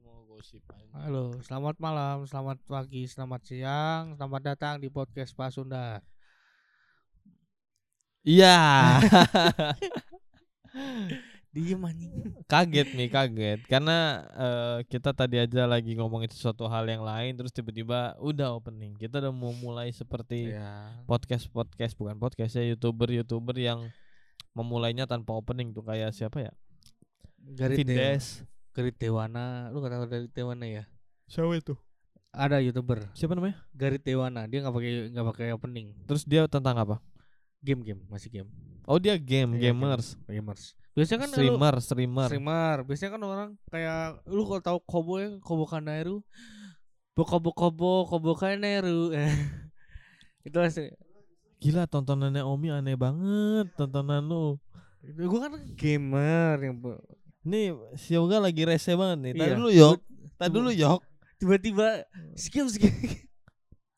mau gosip aja. Halo, selamat malam, selamat pagi, selamat siang, selamat datang di podcast Pak Sunda. Iya. Diem anjing. kaget nih, kaget. Karena eh, kita tadi aja lagi ngomongin sesuatu hal yang lain terus tiba-tiba udah opening. Kita udah mau mulai seperti Ya. podcast-podcast bukan podcast ya, YouTuber-YouTuber yang memulainya tanpa opening tuh kayak siapa ya? Garit Vindes. Garit Dewana, lu gak tahu Garit Dewana ya? Siapa itu? Ada youtuber Siapa namanya? Garit Dewana, dia nggak pakai nggak pakai opening. Terus dia tentang apa? Game-game, masih game. Oh, dia game, Iya, gamers. game. Gamers. Biasanya kan lu- streamer, streamer. streamer. Biasanya kan orang kayak lu kalau tahu Kobo ya, Kobo Kanairu. Bokobo Kobo, Kobo Kanairu. Itu masih Gila tontonannya Omi aneh banget tontonan lu. gue kan gamer yang Nih si Yoga lagi rese banget nih. Tadi Iya. dulu Yok. Tadi dulu Yok. tiba-tiba skip skip.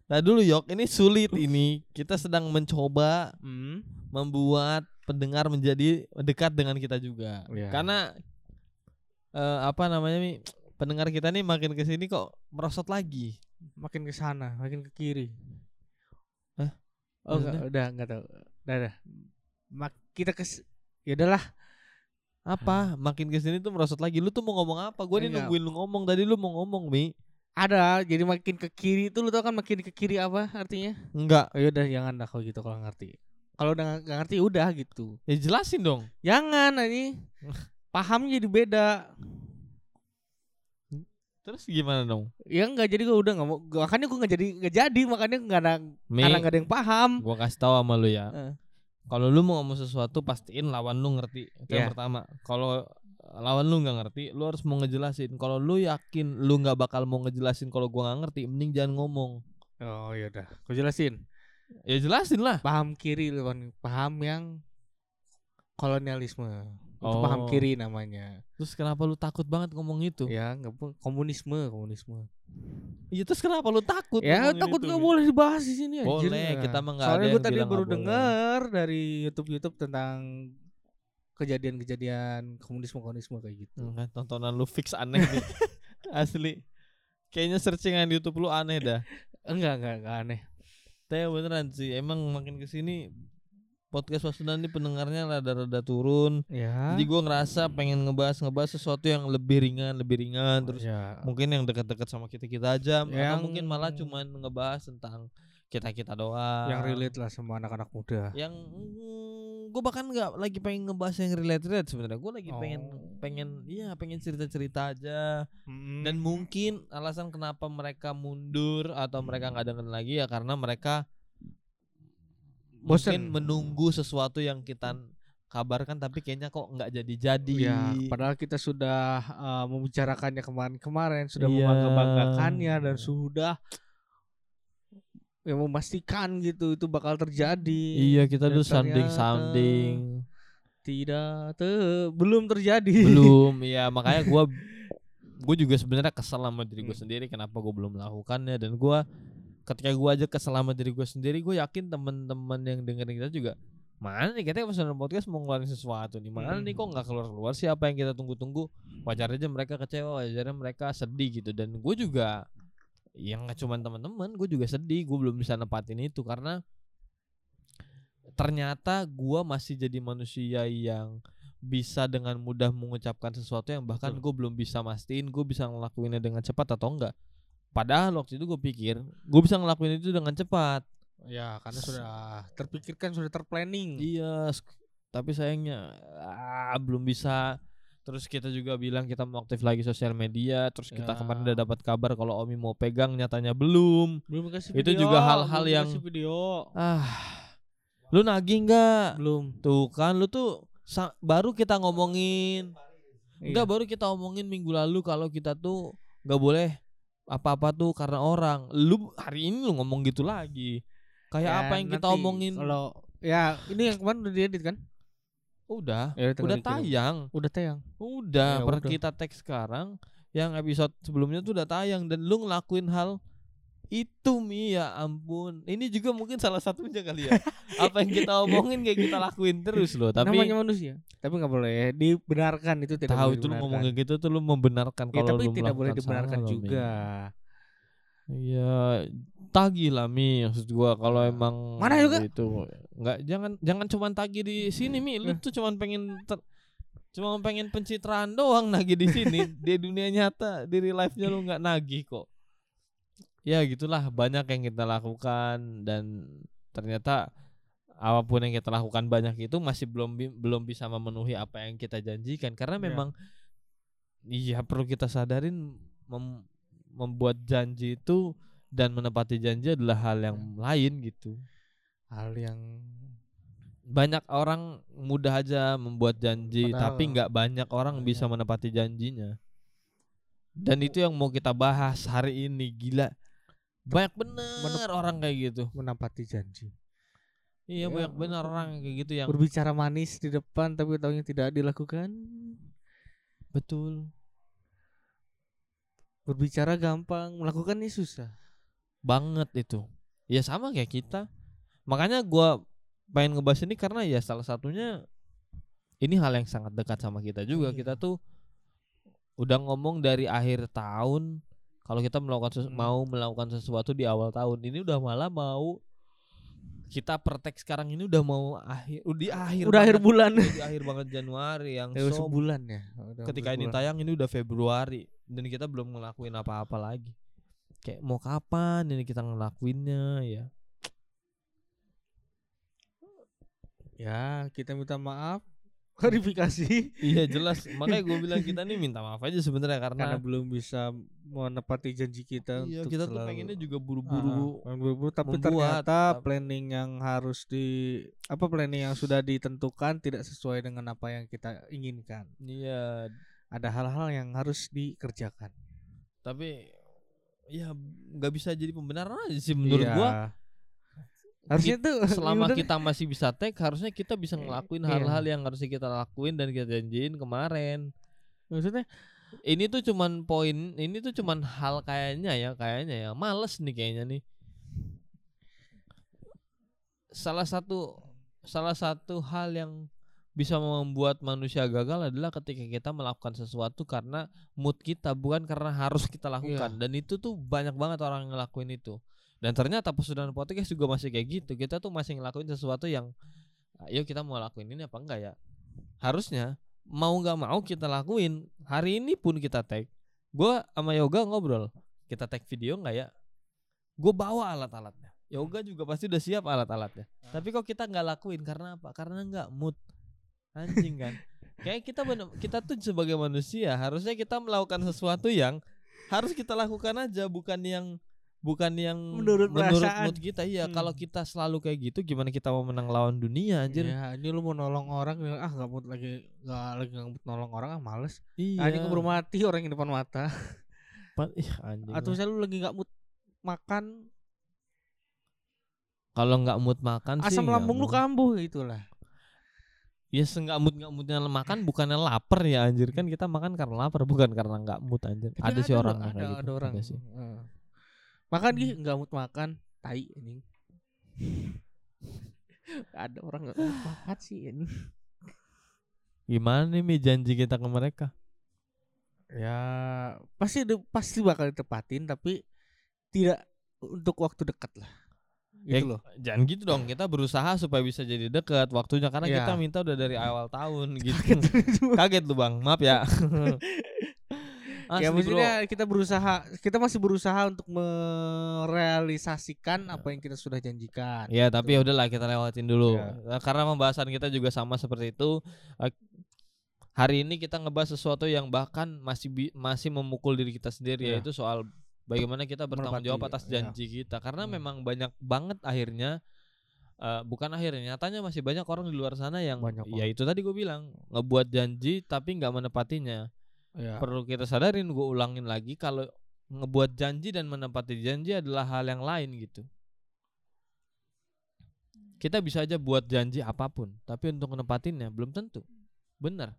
Tadi dulu Yok. Ini sulit ini. Kita sedang mencoba Hmm. membuat pendengar menjadi dekat dengan kita juga. Iya. Karena eh, apa namanya nih pendengar kita nih makin ke sini kok merosot lagi. Makin ke sana, makin ke kiri. Hah? Oh, enggak, udah enggak tahu. Udah, udah. Mak kita ke ya udahlah. Apa? Makin ke sini tuh merosot lagi. Lu tuh mau ngomong apa? Gue nih Enggak. nungguin lu ngomong. Tadi lu mau ngomong, Mi. Ada, jadi makin ke kiri itu lu tau kan makin ke kiri apa artinya? Enggak. Ya udah jangan dah kalau gitu kalau ngerti. Kalau udah nggak ngerti udah gitu. Ya jelasin dong. Jangan ini. Pahamnya jadi beda. Terus gimana dong? Ya enggak jadi gue udah nggak mau makanya gue nggak jadi nggak jadi makanya nggak ada Mi, karena nggak ada yang paham. gua kasih tahu sama lu ya. Eh. Kalau lu mau ngomong sesuatu pastiin lawan lu ngerti. Itu yang Iya. pertama. Kalau lawan lu nggak ngerti, lu harus mau ngejelasin. Kalau lu yakin lu nggak bakal mau ngejelasin kalau gua nggak ngerti, mending jangan ngomong. Oh ya udah, gue jelasin. Ya jelasin lah. Paham kiri lawan paham yang kolonialisme. Itu Oh. paham kiri namanya. Terus kenapa lu takut banget ngomong itu? Ya, nggak komunisme, komunisme. Iya terus kenapa lu takut? Ya, takut nggak boleh dibahas di sini anjir. Boleh, Nah, kita mah ada Soalnya gue tadi baru dengar dari YouTube-YouTube tentang kejadian-kejadian komunisme-komunisme kayak gitu. Hmm, kan, tontonan lu fix aneh nih. Asli. Kayaknya searchingan di YouTube lu aneh dah. Enggak, enggak, enggak aneh. Tapi beneran sih, emang makin ke sini podcast Pasundan ini pendengarnya rada-rada turun. Ya. Jadi gue ngerasa pengen ngebahas ngebahas sesuatu yang lebih ringan, lebih ringan. Terus ya. mungkin yang dekat-dekat sama kita kita aja, atau Yang- mungkin malah cuman ngebahas tentang kita kita doang. yang relate lah sama anak-anak muda. Yang gue bahkan nggak lagi pengen ngebahas yang relate relate sebenarnya. Gue lagi pengen Oh. pengen iya pengen cerita cerita aja. Dan mungkin alasan kenapa mereka mundur atau mereka nggak dengerin lagi ya karena mereka mungkin Bosen. menunggu sesuatu yang kita kabarkan tapi kayaknya kok nggak jadi-jadi. Ya, padahal kita sudah uh, membicarakannya kemarin-kemarin, sudah Iya. membangga-banggakannya dan sudah ya memastikan gitu itu bakal terjadi. Iya kita Dan tuh sounding ternyata sounding Tidak te belum terjadi. belum ya makanya gua gue juga sebenarnya kesel sama diri gue Hmm. sendiri kenapa gue belum melakukannya dan gua ketika gua aja kesel sama diri gue sendiri gue yakin teman-teman yang dengerin kita juga mana nih kita pas podcast mau ngeluarin sesuatu nih? Mana Hmm. nih kok nggak keluar keluar sih apa yang kita tunggu-tunggu? Wajar aja mereka kecewa wajarnya mereka sedih gitu. Dan gue juga yang nggak cuma teman-teman gue juga sedih gue belum bisa nepatin itu karena ternyata gua masih jadi manusia yang bisa dengan mudah mengucapkan sesuatu yang bahkan gue belum bisa mastiin gue bisa ngelakuinnya dengan cepat atau enggak padahal waktu itu gue pikir gue bisa ngelakuin itu dengan cepat Ya, karena sudah terpikirkan, sudah terplanning. iya tapi sayangnya ah, belum bisa terus kita juga bilang kita mau aktif lagi sosial media terus kita Ya. kemarin udah dapat kabar kalau Omi mau pegang nyatanya belum Belum kasih Itu video. juga hal-hal yang- kasih video. ah lu nagih nggak Belum. tuh kan lu tuh sa- baru kita ngomongin Enggak Iya. baru kita omongin minggu lalu kalau kita tuh nggak boleh apa-apa tuh karena orang. Lu hari ini lu ngomong gitu lagi. Kayak Ya, apa yang kita omongin? Kalau ya ini yang kemarin udah diedit kan? Udah, Ya, udah tayang. Udah tayang. Udah, Ya, per udah. kita tag sekarang yang episode sebelumnya tuh udah tayang dan lu ngelakuin hal itu mi ya ampun. Ini juga mungkin salah satunya kali ya. Apa yang kita omongin kayak kita lakuin terus loh tapi namanya manusia. Tapi nggak boleh dibenarkan itu tidak tahu itu lu dibenarkan. ngomong kayak gitu tuh lu membenarkan Ya, kalau tapi lu tidak boleh dibenarkan salah juga. Iya, tagih lah mi maksud gua. Kalau emang Mana juga? itu nggak jangan jangan cuman tagih di sini mi. Lu tuh cuman pengen ter- cuma pengen pencitraan doang nagih di sini. Di dunia nyata di real life-nya lu nggak nagih kok ya gitulah banyak yang kita lakukan dan ternyata apa pun yang kita lakukan banyak itu masih belum belum bisa memenuhi apa yang kita janjikan. Karena Iya. memang iya perlu kita sadarin mem- membuat janji itu dan menepati janji adalah hal yang lain gitu. Hal yang banyak orang mudah aja membuat janji Padahal- tapi nggak banyak orang Iya. bisa menepati janjinya. Dan itu yang mau kita bahas hari ini gila banyak bener orang kayak gitu. Menempati janji. Iya Ya, banyak bener orang kayak gitu yang berbicara manis di depan tapi tahunya tidak dilakukan. Betul. Berbicara gampang melakukannya susah. Banget itu. Ya sama kayak kita. Makanya gua pengen ngebahas ini karena ya salah satunya ini hal yang sangat dekat sama kita juga. Iya. kita tuh udah ngomong dari akhir tahun kalau kita melakukan sesu- Hmm. mau melakukan sesuatu di awal tahun ini udah malah mau kita pertek sekarang ini udah mau akhir udah di akhir udah akhir bulan udah di akhir banget Januari yang ya, sebulan ya Udah ketika ini sebulan. tayang ini udah Februari dan kita belum ngelakuin apa-apa lagi. Kayak mau kapan ini kita ngelakuinnya ya. ya kita minta maaf klarifikasi iya jelas. Makanya gue bilang kita nih minta maaf aja sebenarnya karena, karena belum bisa menepati janji kita iya, untuk kita tuh selalu- pengennya juga Ah, buru-buru. tapi membuat, ternyata planning yang harus di apa planning yang sudah ditentukan tidak sesuai dengan apa yang kita inginkan Iya, ada hal-hal yang harus dikerjakan tapi ya nggak bisa jadi pembenaran aja sih menurut Iya. gua. Harusnya tuh Selama udah- kita masih bisa tag, harusnya kita bisa ngelakuin Iya. hal-hal yang harusnya kita lakuin dan kita janjiin kemarin. maksudnya? Ini tuh cuman poin ini tuh cuman hal kayaknya ya kayaknya ya. Males nih kayaknya nih. Salah satu salah satu hal yang bisa membuat manusia gagal adalah ketika kita melakukan sesuatu karena mood kita bukan karena harus kita lakukan. Dan itu tuh banyak banget orang yang ngelakuin itu dan ternyata pesudahan podcast juga masih kayak gitu. Kita tuh masih ngelakuin sesuatu yang ayo kita mau lakuin ini apa enggak ya? Harusnya mau nggak mau kita lakuin hari ini pun kita tag. Gue sama yoga ngobrol kita tag video nggak ya? Gue bawa alat-alatnya. Yoga juga pasti udah siap alat-alatnya. Tapi kok kita nggak lakuin? Karena apa? Karena nggak mood. Anjing kan? Kayak kita bener, kita tuh sebagai manusia harusnya kita melakukan sesuatu yang harus kita lakukan aja bukan yang bukan yang Menurut perasaan. mood kita iya Hmm. kalau kita selalu kayak gitu gimana kita mau menang lawan dunia anjir ya ini lu mau nolong orang ah nggak mau lagi nggak lagi nggak mood nolong orang ah males iya ah, ini keburu mati orang yang di depan mata ih, anjing atau misalnya lu lagi nggak mood makan kalau nggak mood makan sih asam nggak lambung lu kambuh gitulah Ya senggak mood nggak moodnya makan bukannya lapar ya anjir kan kita makan karena lapar bukan karena nggak mood anjir. Tapi ada sih orang ada, kayak gitu. ada orang Ada sih. Heeh. Makan gih nggak mood makan tai ini ada orang nggak mood makan sih ini Gimana nih Mi janji kita ke mereka? ya pasti pasti bakal ditepatin tapi tidak untuk waktu dekat lah gitu Ya, loh Jangan gitu dong. Kita berusaha supaya bisa jadi dekat waktunya karena Ya. kita minta udah dari awal tahun gitu. Kaget lu bang, maaf ya. Asli, ya bro. maksudnya kita berusaha kita masih berusaha untuk merealisasikan apa yang kita sudah janjikan Ya tapi ya udahlah kita lewatin dulu Ya. Karena pembahasan kita juga sama seperti itu Eh, Hari ini kita ngebahas sesuatu yang bahkan masih masih memukul diri kita sendiri Ya. Yaitu soal bagaimana kita bertanggung jawab atas ya. janji kita Karena Hmm. memang banyak banget akhirnya eh, Bukan akhirnya, nyatanya masih banyak orang di luar sana yang Banyak Ya itu tadi gue bilang Ngebuat janji tapi nggak menepatinya ya. Perlu kita sadarin, gue ulangin lagi Kalau ngebuat janji dan menepati janji adalah hal yang lain gitu kita bisa aja buat janji apa pun, tapi untuk menepatinnya belum tentu. Bener.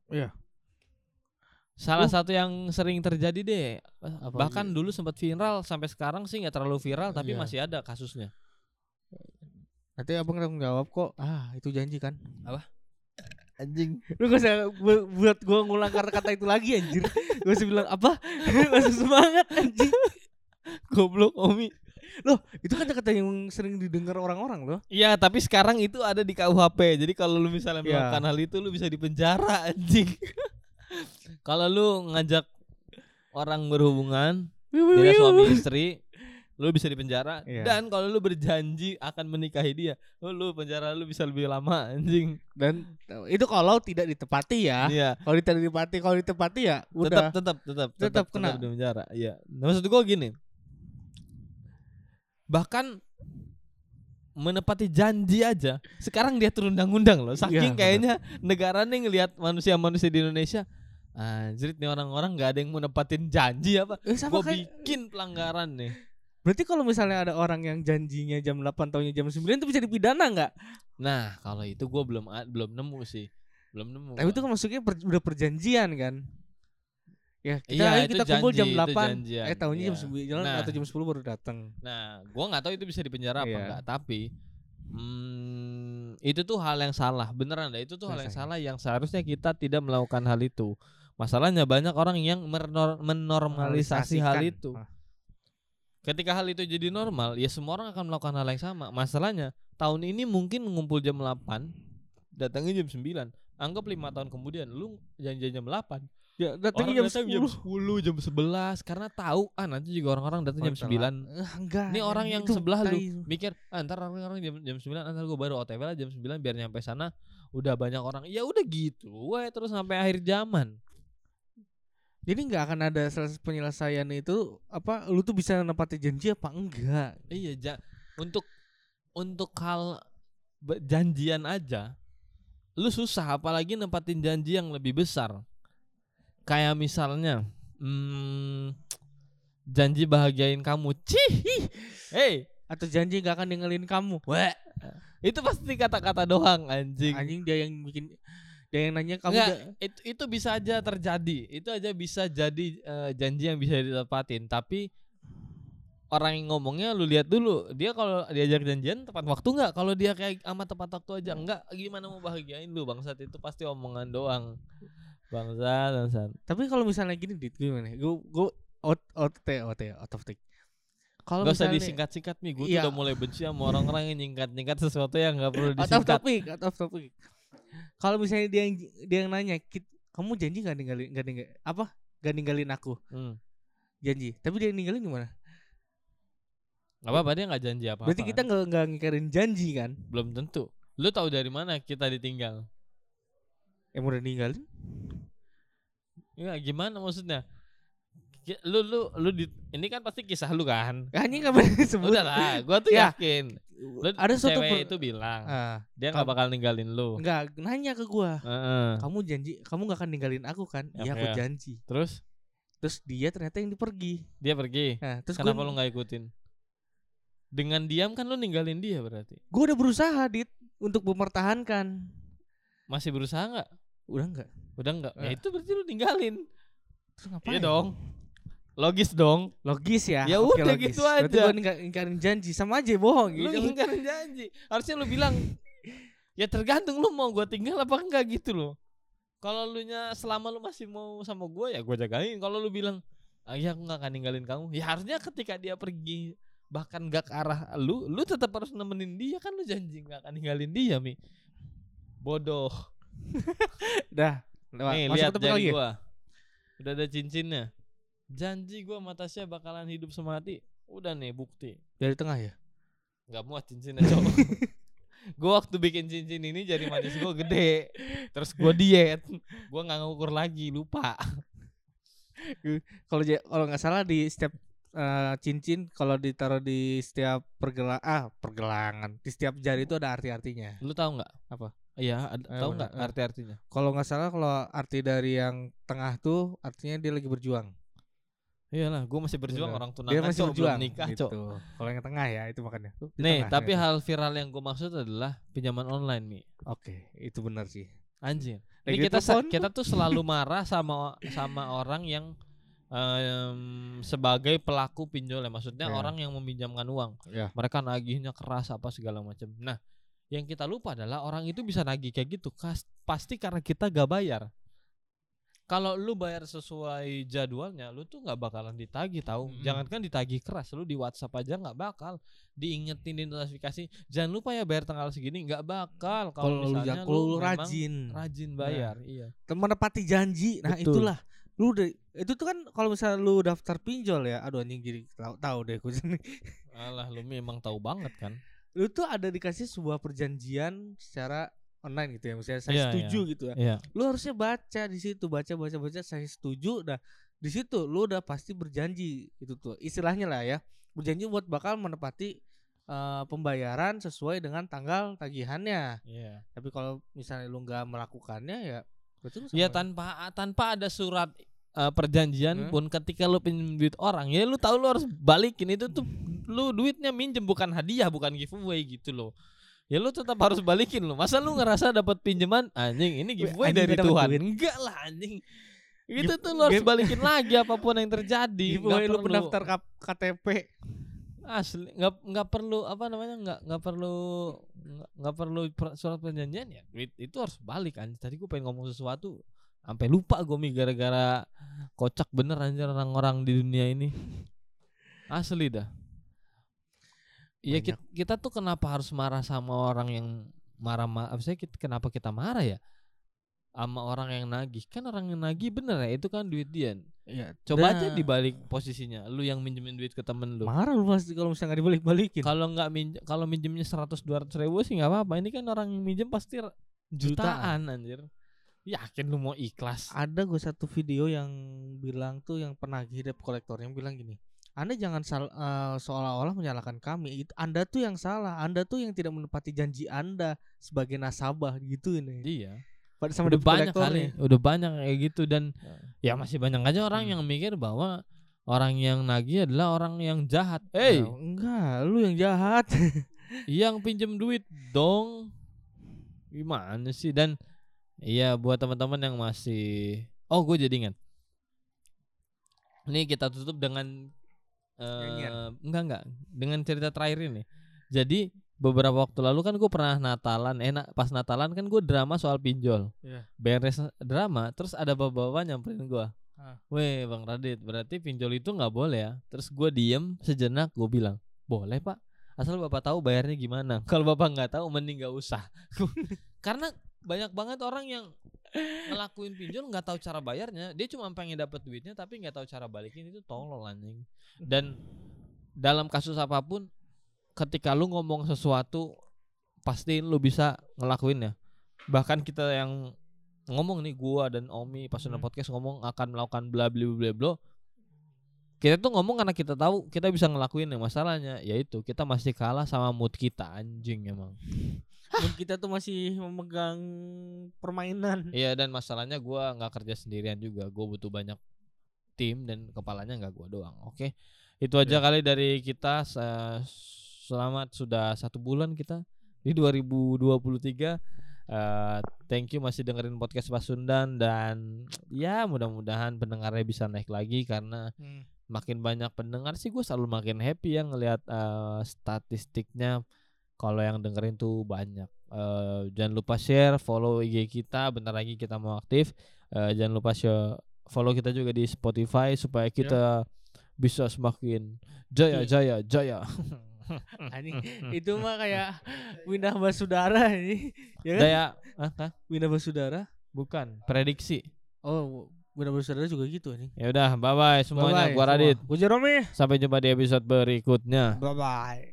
Salah Uh. satu yang sering terjadi deh. Apa Bahkan dulu sempat viral sampai sekarang sih nggak terlalu viral tapi Iya. masih ada kasusnya. Nanti abang tanggung jawab kok. Ah, itu janji kan. Anjing. Lu gak usah bu- buat gua ngulang kata-kata itu lagi anjir. Gua usah bilang apa? Masih semangat anjing. Goblok Omi. Loh, itu kan kata yang sering didengar orang-orang loh. Iya, tapi sekarang itu ada di KUHP. Jadi kalau lu misalnya Iya. melakukan hal itu lu bisa dipenjara anjing. kalau lu ngajak orang berhubungan tidak suami istri, lu bisa dipenjara Iya. dan kalau lu berjanji akan menikahi dia, lu, lu penjara lu bisa lebih lama anjing. Dan itu kalau tidak ditepati ya. Iya. Kalau tidak ditepati, kalau ditepati ya Tetap tetap tetap Tetap kena. di penjara. Iya. Nah, maksud gua gini. Bahkan menepati janji aja sekarang dia turun undang-undang loh saking Iya, kayaknya negara nih ngelihat manusia-manusia di Indonesia anjir nih orang-orang nggak ada yang mau nepatin janji apa Eh, gue kayak- bikin pelanggaran nih Berarti kalau misalnya ada orang yang janjinya jam 8 tahunnya jam 9 itu bisa dipidana nggak? nah kalau itu gue belum belum nemu sih belum nemu Tapi itu gua. kan maksudnya per- udah perjanjian kan? Ya, kita Iya, ayo kita kumpul jam janji, itu 8. janjian, Eh, tahunnya jam iya. 9 Nah. atau jam 10 baru datang. nah gue nggak tahu itu bisa dipenjara apa Iya. enggak tapi hmm, itu tuh hal yang salah beneran dah itu tuh hal yang Rasanya. salah yang seharusnya kita tidak melakukan hal itu masalahnya banyak orang yang menor- menormalisasi hal itu Ah. Ketika hal itu jadi normal, ya semua orang akan melakukan hal yang sama. Masalahnya, tahun ini mungkin ngumpul jam 8, datangnya jam 9. Anggap lima tahun kemudian, lu janji jam 8. Ya, jam datang 10. jam 10, jam 11 karena tahu ah nanti juga orang-orang datang jam Oh, telat. 9. Eh, enggak. Ini orang yang itu sebelah lu mikir, ah, ntar orang-orang jam jam 9, ntar gue baru OTW lah jam 9 biar nyampe sana udah banyak orang. Ya udah gitu, we terus sampai akhir zaman. Jadi nggak akan ada selesai penyelesaian itu apa lu tuh bisa nepati janji apa enggak? Iya, ja, untuk untuk hal janjian aja lu susah apalagi nempatin janji yang lebih besar. Kayak misalnya hmm, janji bahagiain kamu. Cih. Hey, Atau janji nggak akan ninggalin kamu. Wah, itu pasti kata-kata doang anjing. anjing dia yang bikin dia yang nanya kamu Enggak, ja- itu itu bisa aja terjadi. Itu aja bisa jadi eh, janji yang bisa ditepatin, tapi orang yang ngomongnya lu lihat dulu, dia kalau diajak janjian tepat waktu nggak? Kalau dia kayak amat tepat waktu aja enggak, gimana mau bahagiain lu bangsat itu pasti omongan doang. Bangsat, bangsat. Tapi kalau misalnya gini dit gimana? Gue gue out out T out out of take. Kalau Gak usah misalnya disingkat-singkat nih, gue Iya. udah mulai benci sama orang-orang yang nyingkat-nyingkat sesuatu yang nggak perlu out of disingkat. topic, out of topic. Kalau misalnya dia yang dia yang nanya, "Kit, kamu janji nggak ninggalin nggak ninggal apa? Gak ninggalin aku, Hmm. janji. Tapi dia yang ninggalin gimana? Gak apa-apa dia nggak janji apa-apa. Berarti kita kan? nggak nggak ngikarin janji kan? belum tentu. Lu tahu dari mana kita ditinggal? Yang udah ninggalin? Ya gimana maksudnya? Ki- Lu lu lu di, ini kan pasti kisah lu kan? Hanya nggak boleh disebut. Udah lah, gua tuh Ya. yakin. Lu Ada suatu cewek per- itu bilang Ah, dia nggak bakal ninggalin lu. enggak nanya ke gua. Heeh. Kamu janji, kamu nggak akan ninggalin aku kan? Iya, aku Oke. janji. Terus Terus dia ternyata yang dipergi. dia pergi. Nah, terus Kenapa gua, lu nggak ikutin? Dengan diam kan lu ninggalin dia berarti. gua udah berusaha dit untuk mempertahankan. Masih berusaha nggak? Udah enggak? Udah nggak? Ya Eh. itu berarti lu ninggalin. Terus ngapain? Iya dong. Logis dong. Logis ya. Ya Oke, udah logis. gitu Berarti aja. gua ninggal- ingkarin janji sama aja bohong Lu gitu. ingkarin janji. Harusnya lu bilang ya tergantung lu mau gua tinggal apa enggak gitu loh. Kalau lu nya selama lu masih mau sama gua ya gua jagain. Kalau lu bilang ah, ya aku nggak akan ninggalin kamu. Ya harusnya ketika dia pergi bahkan gak ke arah lu, lu tetap harus nemenin dia kan lu janji nggak akan ninggalin dia mi. Bodoh. Dah. Lewat. Nih Masuk lihat jari lagi. ya? gua. Udah ada cincinnya. Janji gua sama Tasya bakalan hidup semati. Udah nih bukti. Dari tengah ya. nggak muat cincinnya cowok gue waktu bikin cincin ini jari manis gue gede terus gue diet gue nggak ngukur lagi lupa Kalau kalau nggak salah di setiap eh, cincin kalau ditaruh di setiap pergelang ah pergelangan di setiap jari itu ada arti-artinya. lu tahu nggak Apa? iya Eh, tahu nggak arti artinya Kalau nggak salah kalau arti dari yang tengah tuh artinya dia lagi berjuang. Iyalah gue masih berjuang Bener. orang tunangan dia masih Cok, berjuang belum nikah gitu. cok Kalau yang tengah ya itu makanya. Di nih tengah tapi ternyata. hal viral yang gue maksud adalah pinjaman online nih Oke, itu benar sih. anjir Ini Lagi kita telepon. kita tuh selalu marah sama sama orang yang em, sebagai pelaku pinjol ya. Maksudnya Iya. orang yang meminjamkan uang. Ya. Mereka nagihnya keras apa segala macam. Nah, yang kita lupa adalah orang itu bisa nagih kayak gitu pasti karena kita gak bayar. Kalau lu bayar sesuai jadwalnya, lu tuh nggak bakalan ditagih tahu. Mm-mm. Jangankan ditagih keras, lu di WhatsApp aja nggak bakal diingetin di notifikasi. Jangan lupa ya bayar tanggal segini, nggak bakal. Kalau lu misalnya lu memang rajin, rajin bayar, iya. menepati janji. Nah, Betul. itulah. Lu udah itu tuh kan kalau misalnya lu daftar pinjol ya, aduh anjing jadi tahu tahu deh gue sini. Alah, lu memang tahu banget kan. Lu tuh ada dikasih sebuah perjanjian secara online gitu ya, misalnya saya Iya, setuju gitu ya. Iya. Lu harusnya baca di situ, baca baca baca saya setuju. Nah, di situ lu udah pasti berjanji itu tuh. Istilahnya lah ya. Berjanji buat bakal menepati eh, pembayaran sesuai dengan tanggal tagihannya. Iya. Tapi kalau misalnya lu nggak melakukannya ya lu Ya tanpa tanpa ada surat eh, perjanjian Hmm. pun ketika lu pinjam duit orang ya lu tahu lu harus balikin itu tuh lu duitnya minjem bukan hadiah bukan giveaway gitu loh. Ya lu tetap harus balikin lo. Masa lu ngerasa dapat pinjaman anjing ini giveaway anjing dari Tuhan. duit. Enggak lah anjing. Itu tuh lu harus balikin lagi apa pun yang terjadi. giveaway lu pendaftar KTP. asli nggak nggak perlu apa namanya nggak nggak perlu nggak perlu per- surat perjanjian ya itu harus balik anjir tadi gue pengen ngomong sesuatu sampai lupa gue mi gara-gara kocak bener anjir orang-orang di dunia ini asli dah Iya kita, kita tuh kenapa harus marah sama orang yang marah apa sih kita, kenapa kita marah ya? Sama orang yang nagih. Kan orang yang nagih bener ya itu kan duit dia. Iya. coba aja Nah, dibalik posisinya lu yang minjemin duit ke temen lu. Marah lu pasti kalau misalnya nggak dibalik-balikin. kalau nggak minjem kalau minjemnya 100 200 ribu sih nggak apa-apa. Ini kan orang yang minjem pasti r- jutaan, anjir. Yakin lu mau ikhlas? Ada gue satu video yang bilang tuh yang penagih debt collector yang bilang gini anda jangan sal eh, seolah-olah menyalahkan kami. Itu anda tuh yang salah. Anda tuh yang tidak menepati janji anda sebagai nasabah gitu ini. Iya. Pada sama udah banyak kali udah banyak kayak gitu. Dan ya. masih banyak aja orang Hmm. yang mikir bahwa orang yang nagih adalah orang yang jahat. Eh Nah, enggak. Lu yang jahat. Yang pinjem duit dong. Gimana sih? Dan iya buat teman-teman yang masih oh gue jadi ingat. Ini kita tutup dengan eh enggak enggak. Dengan cerita terakhir ini. Jadi beberapa waktu lalu kan gue pernah Natalan. Enak pas Natalan kan gue drama soal pinjol. Iya. beres drama terus ada bapak-bapak nyamperin gue Ah. Weh Bang Radit berarti pinjol itu nggak boleh ya? Terus gue diem sejenak gue bilang Boleh pak. Asal bapak tahu bayarnya gimana. Kalau bapak nggak tahu mending nggak usah. Karena banyak banget orang yang ngelakuin pinjol nggak tahu cara bayarnya. Dia cuma pengen dapat duitnya tapi nggak tahu cara balikin itu tolol anjing. Dan dalam kasus apa pun Ketika lu ngomong sesuatu Pastiin lu bisa ngelakuinnya Bahkan kita yang ngomong nih gua dan Omi pas Hmm. podcast ngomong akan melakukan bla bla bla bla. Kita tuh ngomong karena kita tahu kita bisa ngelakuin yang masalahnya yaitu kita masih kalah sama mood kita anjing emang kita tuh masih memegang permainan. Iya dan masalahnya gua nggak kerja sendirian juga. Gua butuh banyak tim dan kepalanya nggak gua doang oke? Itu aja Iya. kali dari kita. Selamat sudah satu bulan kita di 2023 Eh, thank you masih dengerin podcast Pasundan dan ya mudah-mudahan pendengarnya bisa naik lagi karena Hmm. makin banyak pendengar sih gue selalu makin happy ya ngelihat eh, statistiknya kalau yang dengerin tuh banyak. Eh, jangan lupa share follow IG kita bentar lagi kita mau aktif. Eh, jangan lupa share follow kita juga di Spotify supaya kita bisa semakin jaya Iya. jaya jaya. Anjing, itu mah kayak Windah Basudara ini. Ya kan? jaya ah, ah, Windah Basudara? Bukan prediksi. Oh Windah Basudara juga gitu nih ya udah bye bye semuanya gua Radit. Gue Jerome. Sampai jumpa di episode berikutnya. Bye bye